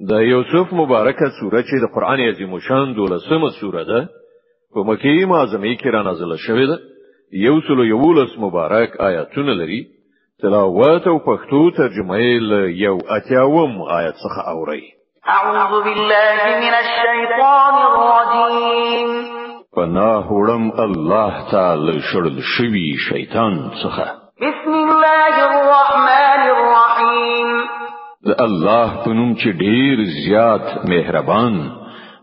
د یوسف مبارکه سوره چې د قران عظیم شان دولسمه سوره ده په مکه معظمه کې را نازله شوې ده. یو سلو یولس مبارک آیاتونه لري. تلاوت او پښتو ترجمه یې یو اتیاوم آیت څخه اوري اعوذ بالله من الشیطان الرجیم. پناه وړم الله تعالی شړل شوی شیطان څخه. بسم الله د الله په نوم چې ډیر زیات مهربان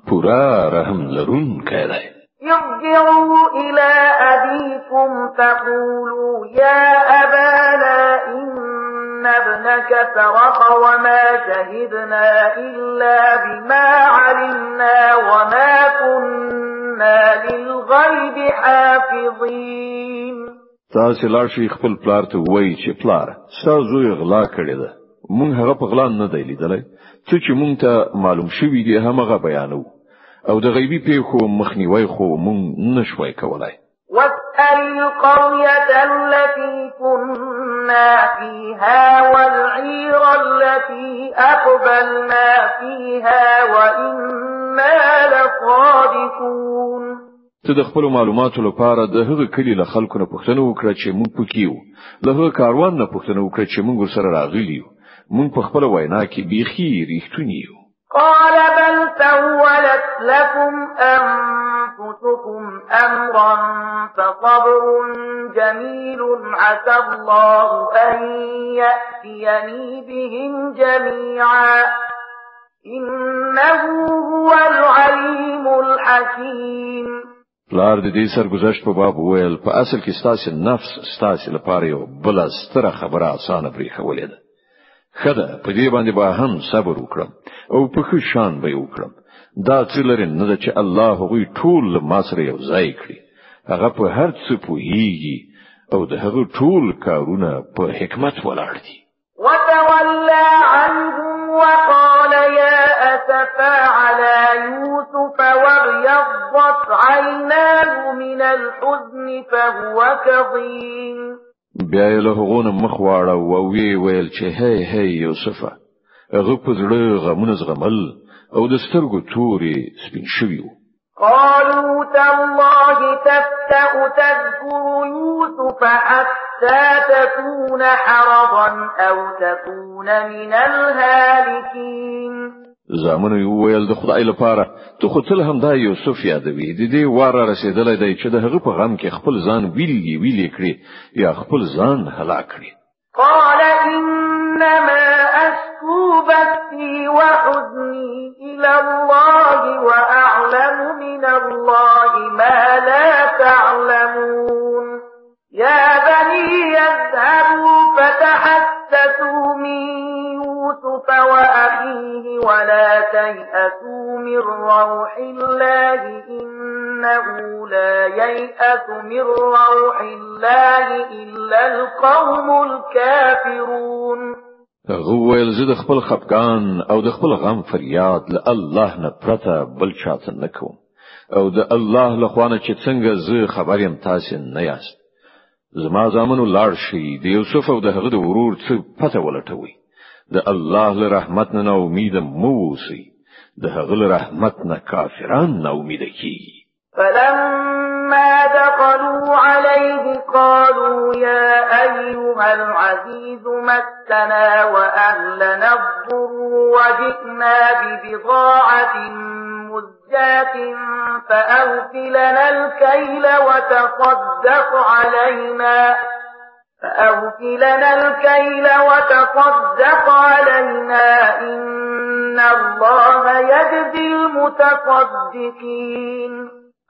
پورا رحم لرونکی دی. ارجعوا إلى أبيكم فقولوا يا أبانا إن ابنك سرق وما شهدنا إلا بما علمنا وما كنا للغيب حافظين تاسو لاړ شئ خپل پلار ته وایي چې پلار سازو غلا کړی ده. مونږ هغه په غلا نه دی لیدلی. څه چې مونږ ته معلوم شوی دی هغه بیانو او د غیبی پیښو مخنیوي خو مونږ نشوي کولای. واسأل القرية التي كنا فيها والعير التي أقبلنا فيها وإنا لصادقون ته د خپل معلوماتو لپاره د هغه کلی له خلکو نه پوښتنه وکړه چې مونږ پکې له هغه کاروان نه پوښتنه وکړه چې مونږ سره راغلی یو مونږ په خپل وینا کې بيخي ریښتونی یو. قال بل سولت لكم أنفسكم أمرا فصبر جميل عسى الله أن يأتيني بهم جميعا. إنه هو العليم الحكيم. پلار د دې سرګذشت په باب ویل په اصل کې ستاسو نفس ستاسو لپاره یو بل ستره خبره اسانه پرې خولې ده. خدا په دې باندې به هم صبر وکړم او په ښه شان به وکړم دا څه لري نه چې الله غوي ټول ما سره یو ځای کړی هغه په هر څه پوهیږي او د هغه ټول کارونه په حکمت ولاړ دي وتولى عنهم وقال يا أسفا على يوسف وابيضت عيناه من الحزن فهو كظيم بیا له هغونه مخ واړه أو وی ویل چې هي هي یوسفه هغه په زړه غمونه زغمل أو د سترګو توري سپین شوی قالوا تالله تفتأ تذكر يوسف حتى تكون حرضا أو تكون من الهالكين. زامنو یو ویل د خدای لپاره ته خو هم دا یوسف یادوي د دې واره رسیدلې دی چې د هغه په غم کې خپل ځان ویلي ویلي کړی یا خپل ځان هلاک کړی قال انما اشكو بثي وحزني إلى الله واعلم من الله ما لا تعلمون. يا بني يذهبوا فتحسسوا من يوسف وأخيه ولا تيأسوا من روح الله إنه لا ييأس من روح الله إلا القوم الكافرون. هغه ویل زه د خپل خفقان أو د خپل غم فریاد له الله نه پرته بل چاته نکوم أو د الله له خوانه چې څنګه زه خبر يم تاسو نه یاست. زما زامنو لاړ شي د یوسف أو د هغه د ورور څخه پته ولټوي د الله له رحمت نه امید مو اوسئ. د هغه له رحمت نه کافران نه فلما دخلوا عليه قالوا يا أيها العزيز مسنا وأهلنا الضر وجئنا ببضاعة مزجاة فأوفلنا الكيل وتصدق علينا فأوف لنا الكيل وتصدق علينا إن الله يجزي المتصدقين.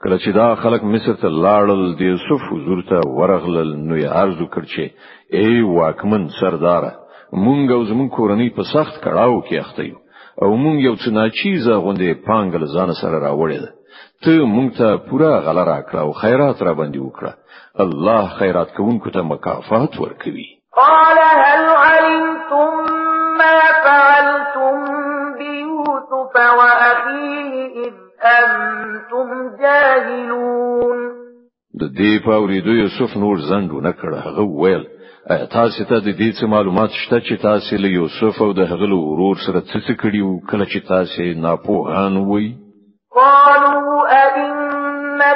کله چې دا خلک مصر ته لاړل د یوسف حضور ته ورغلل نو یې عرض وکړ چې ای واکمن سردار مونږ او زمون کورنۍ په سخت کړهو کې اخته یو او مونږ یو څه ناچیزه غونډه پانګل ځان سره راوړل ته مونږ ته پورا غلا راکړه او خیرات را باندې وکړه. الله خیرات کوونکو ته مکافات ورکوي. قال هل علمتم ما فعلتم بيوسف وأخيه إذ أنتم جاهلون؟ د دې په اورېدو یوسف نور زنګ نه کړ. هغه ویل تاسو ته د دې څه معلومات شته چې تاسو له یوسف او د هغه ورور سره څه څه کړیو کله چې تاسو ناپوهان وئ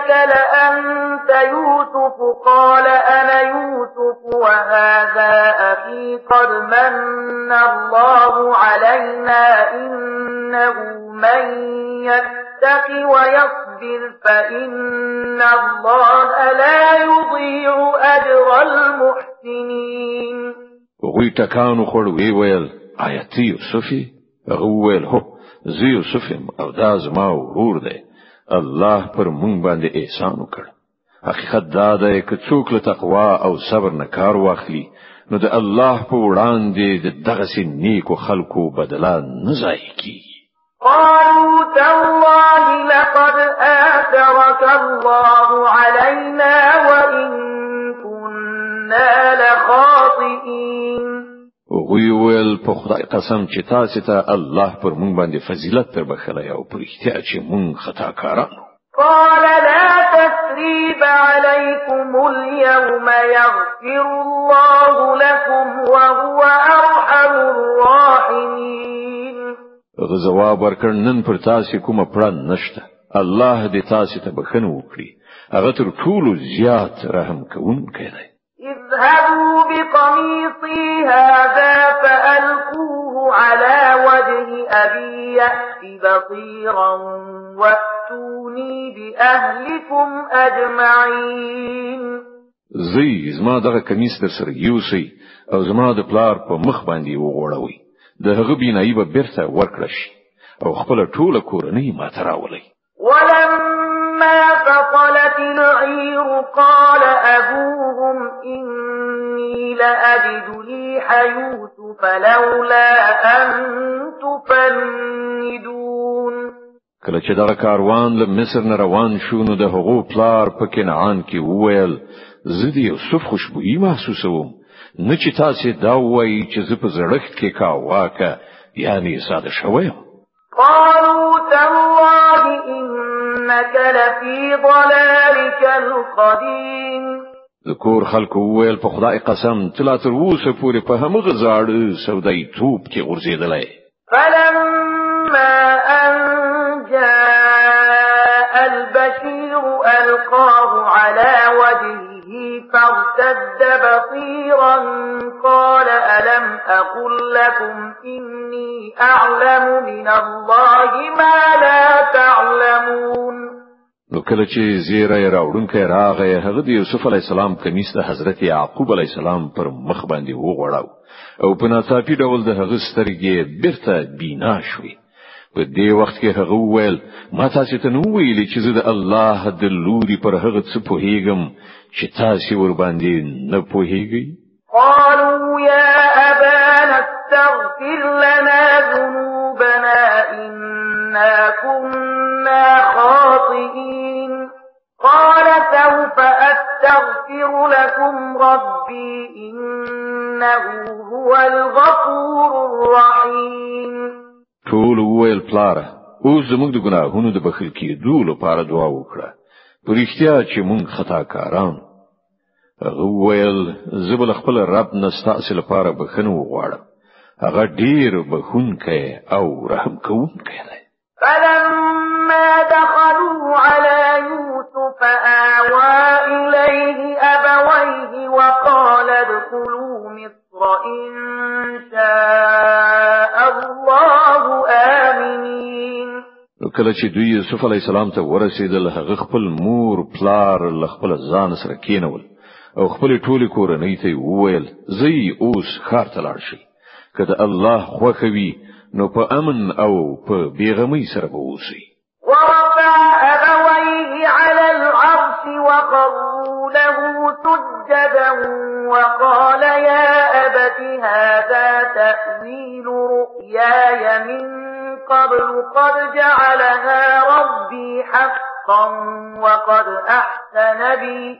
أئنك لأنت يوسف قال أنا يوسف وهذا أخي قد من الله علينا إنه من يتق ويصبر فإن الله لا يضيع أجر المحسنين. هغوی ټکان وخوړ آیا ته یوسف یې هغه وویل هو زه یوسف یم او دا زما ورور دی الله پر مونږ باندې احسان وکړ. حقیقت دا دی چې څوک له تقوا او صبر نه کار واخلي نو د الله په وړاندې د دغه نیکو خلکو بدله نه ضایع کیږي. قالوا تالله لقد آثرك الله علينا وإن كنا لخاطئين وی ویل په خدای قسم چې تاسو ته الله پر مونږ باندې فضیلت تر بخله او پر احتیاج چې مونږ خطا کارانو قال لا تثريب عليكم اليوم يغفر الله لكم وهو أرحم الراحمين. غزواب ورکړ نن پر تاسو کومه پړن نشته. الله دې تاسو ته بخنه وکړي. هغه تر ټولو زیات رحم کوونکی دی اذهبوا بقميصي هذا فألقوه على وجه أبي يأت بصيرا وأتوني بأهلكم أجمعين. ځئ زما دغه کمیس در سره یوسئ او زما د پلار په مخ باندې وغوړوي د هغه بینایي به بیرته ورکړشي او خپل ټوله کورنۍ ما ته راولئ ولما فصلت العير قال أبوهم إني لأجد ريح يوسف لولا أن تفندون. کله چې دغه کاروان له مصر نه روان شو نو د هغو پلار په کنعان کې وویل زه د یوسف خوشبوئی محسوسوم. نه چې تاسو دا وایي چې زه په زړښت کې کا واکه یعنی ساده شوم. قالوا إنك لفي ضلالك القديم. ذکر خلکو ویل په خدای قسم چې لا تر اوسه پورې په همغه زاړه سودای توپ کې فلما أن جاء البشير ألقاه على وجهه فارتد بصيرا قال ألم أقل لكم إني أعلم من الله ما لا تعلمون. نو کله چې زیری راوړونکی راغی هغه د یوسف علی السلام کمیس د حضرت یعقوب علی السلام پر مخ باندې وغوړاوه او په ناڅاپي ډول د هغه سترګې بیرته بینا شوې. په دې وخت کې هغه وویل ما تاسو ته نو ویلي چې زه د الله د لوري پر هغه څه پوهیږم چې تاسو ور باندې نه پوهیږئ قالوا يا أبانا استغفر لنا ذنوبنا إنا كنا خاطئين. قال سوف أستغفر لكم ربي إنه هو الغفور الرحيم. ټول وویل پلار اوس زموږ د ګناهونو د بخښل کېدو لپاره دعا وکړه. په رښتیا چې موږ خطا کاران وویل زبل خپل رب نستاسو لپاره بخښنه وغواړم. هغه ډیر بخښونکی او رحم کوونکی دی. فلما دخلوا على يوسف آوى إليه أبويه وقال ادخلوا مصر إن شاء الله آمنين. کله چې دوی یوسف علی السلام ته ورسېدل هغه خپل مور پلار له خپل ځان سره کېنول او خپل ټولي کورنۍ ته وویل ځئ اوس ښار ته لاړ شئ که الله خوښوي نو په امن او په بیغمۍ سره اوسئ. ورفع أبويه على العرش سجدا وقال يا أبت هذا تأويل رؤياي من قبل. قد جعلها ربي حقا وقد أحسن بي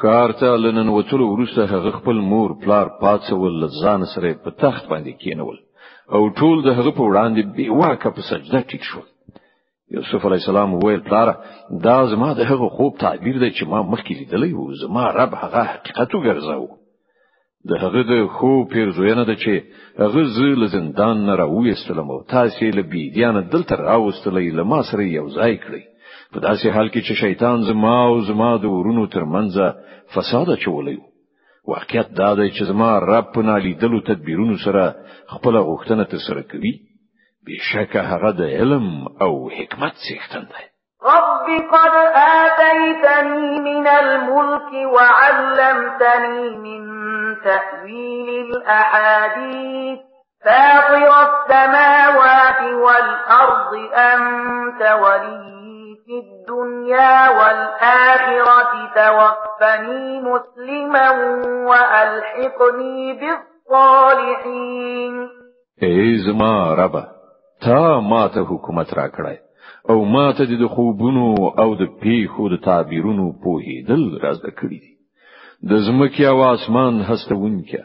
خار ته لنن وڅلو ورسته هغه خپل مور پلار پاتسول ځان سره په تخت باندې کېنول او ټول د هغه په وړاندې بي واکه په سجده ټیټ شو یوسف علی السلام وویل پلار دا زما د هغه خوب تعبیر دی چې ما مخکې لیدلی و زما رب هغه حقیقت وګرځاو د هغه د خو پیرزوینه ده چې هغه زه له زندان نه راوېستلم او تاسو له بيدیانه دلته راوستلې له ما سره یو ځای کړی په داسې حال کې چې شیطان زما أو زما د ورونو ترمنځ فساد چولې واقعیت دا دی چې زما رب په نالیدلو تدبیرونو سره خپل غوښتنه ترسره کوي. بشکه هغه د علم أو حکمت څښتن دی. رب قد آتيتني من الملك وعلمتني من تأويل الأحاديث. فاطر السماوات والأرض أنت ولي. في الدنيا والآخرة توفني مسلما وألحقني بالصالحين. ای زما ربا تا ما ته حکومت را کړای او ما ته د خوبونو او د پیښو د تعبیرونو په هیدل راز کړی دي. د زمکه او اسمان هستونکې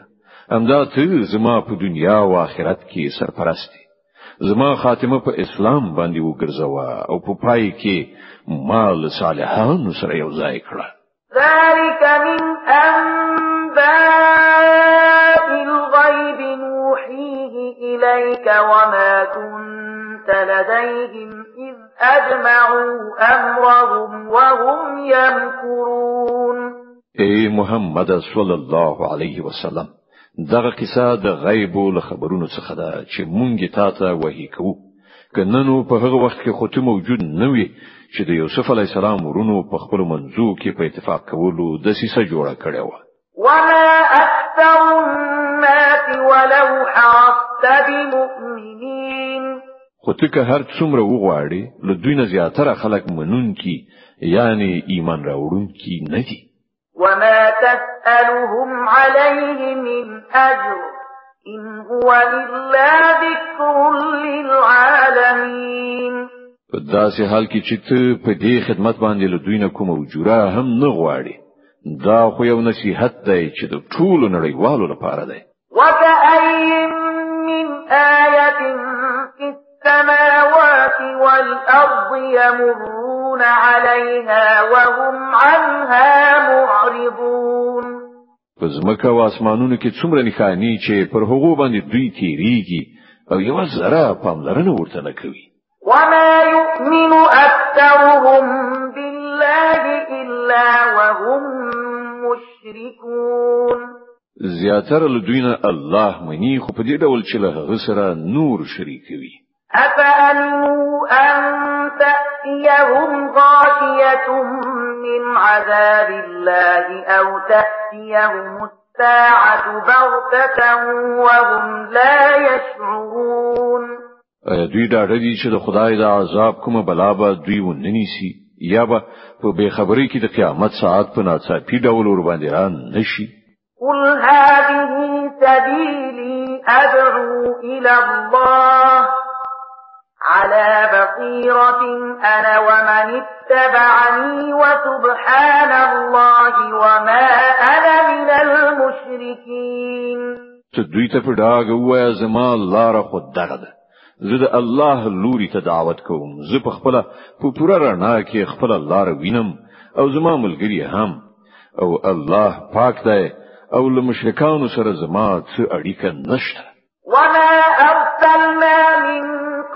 همدا ته زما په دنیا او آخرت کې سرپرستی زما خاتمه په اسلام باندې وګرځوا أو په پای کې مال صالحان سره یو ځای کړه. ذلك من أنباء الغيب نوحيه إليك وما كنت لديهم إذ أجمعوا أمرهم وهم يمكرون. اے محمد صلی الله علیه وسلم. دغه قصه د غیب له خبرونو څخه ده چې مونږه تا ته وਹੀ کوو. کننو په هغه وخت کې خو ته موجود نه وي چې د یوسف علی السلام ورونو په خپل منځو کې په اتفاق کولو د سیسه جوړه کړې و وما اكثر الناس ولو حرصت بمؤمنين. خو ته که هر څومره وغواړي له دوی نه زیاتره خلک منون کی یعنی ایمان راوړون کی نه دي وما تسألهم عليه من أجر إن هو إلا ذكر للعالمين په داسې حال کې چې ته په دې خدمت باندې له دوی نه کوم وجوره هم نه غواړي دا خو یو نصيحت دی چې د ټولو نړیوالو لپاره دی. وكأي من آية في السماوات والأرض يمرون يمرون عليها وهم عنها معرضون. پزمکه او اسمانونو کې څومره نښانی چې پر هغو باندې دوی تیریږي او یو ذره پاملرنه ورته نه کوي. وما يؤمن أكثرهم بالله إلا وهم مشركون. زیاتره لدوینه الله منی خو په دې ډول چې له هغه سره نور شریکوي. أفأمنوا أن تأتيهم غاشية من عذاب الله أو تأتيهم الساعة بغتة وهم لا يشعرون. دوی دا ردی چې د خدای د عذاب کومه بلا به دوی وننیسي یا به په بخبرۍ کې د قیامت ساعت په ناڅاپي ډول ور باندې ران نشي. قل هذه سبيلي أدعو إلى الله. على بصيرة أنا ومن اتبعني وسبحان الله وما أنا من المشركين. ته دوی ته په ډاګ وایا زما لار خود دغه ده. زه د الله لوري ته دعوت کوم. زه په خپل په پوره رڼا کې خپل لار وینم او زما ملګری هم. او الله پاک دی او له مشرکانو سره زما څه اړیکه نشته. وما أرسلنا من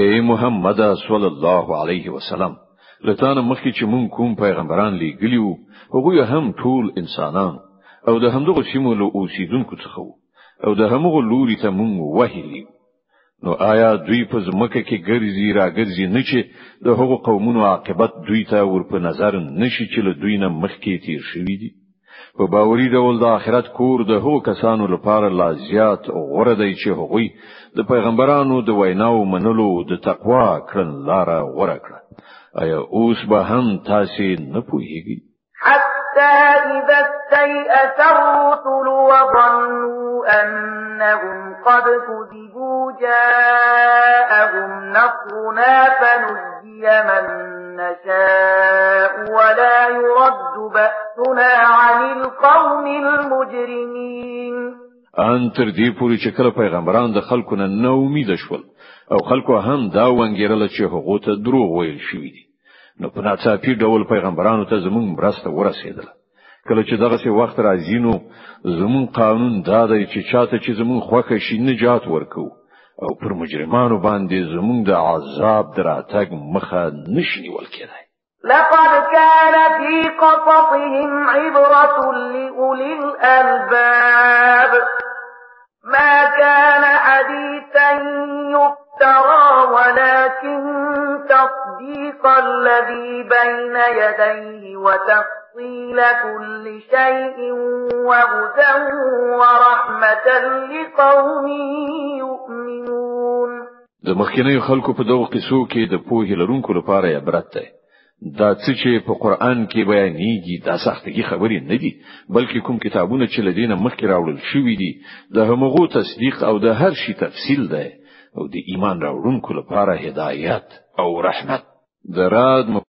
اے محمد صلی الله علیه وسلم له تا مخکې چې مونږ کوم پیغمبران لیږلي وو هغه هم ټول انسانان. او د همدغه سیمو له اوسیدونکو څخه او د همغه لوري ته مو بللی نو آیا دوی په ځمکه کې ګرځي را ګرځي نه چې د هغو قومونو عاقبت دوی ته ور په نظر نشي چې له دوی نه مخکې تیر شوی دي په باوري ډول د آخرت کور د هغو کسانو لپاره لا زیات غوره دی چې هغوی د پیغمبرانو د ویناو منلو د تقوا کړن لار غوره کړه. آیا اوس به هم تاسو نه پوهیږئ؟ حتى إذا استيأس الرسل وظنوا أنهم قد كذبوا جاءهم نصرنا فنجي من نشاء ولا يرد بأسنا عن القوم المجرمين. آن تر دې پوري چې کله پیغمبران د خلکو نه ناامید شول او خلکو هم دا ونګیرل چې هغه ته دروغ ویل شوی دي. نو په ناڅاپي ډول پیغمبرانو ته زموږ مرسته ورسېدله. کله چې دغه وخت راځي نو زموږ قانون دا دی چې چاته چې زموږ خوښه شي نجات ورکو أو پر مجرمانو باندې زموږ د عذاب دراتګ مخه نشي ول کېدای. لقد كان في قصصهم عبرة لأولي الألباب. ما كان حديثا يفترى ولكن تصديق الذي بين يديه وتفصيل كل شيء وهدى ورحمة لقوم يؤمنون د مخکینی خلکو په دغه قصو کې د پوهې لرونکو لپاره عبرت ده دا څه چې په قران کې بیانېږي دا سختګي خبرې نه دي بلکې کوم کتابونه چې لدینه مخکې راوړل شوي دي د همغو تصدیق او د هر شي تفصیل ده او د ایمان راوړونکو لپاره هدایت او رحمت. د راد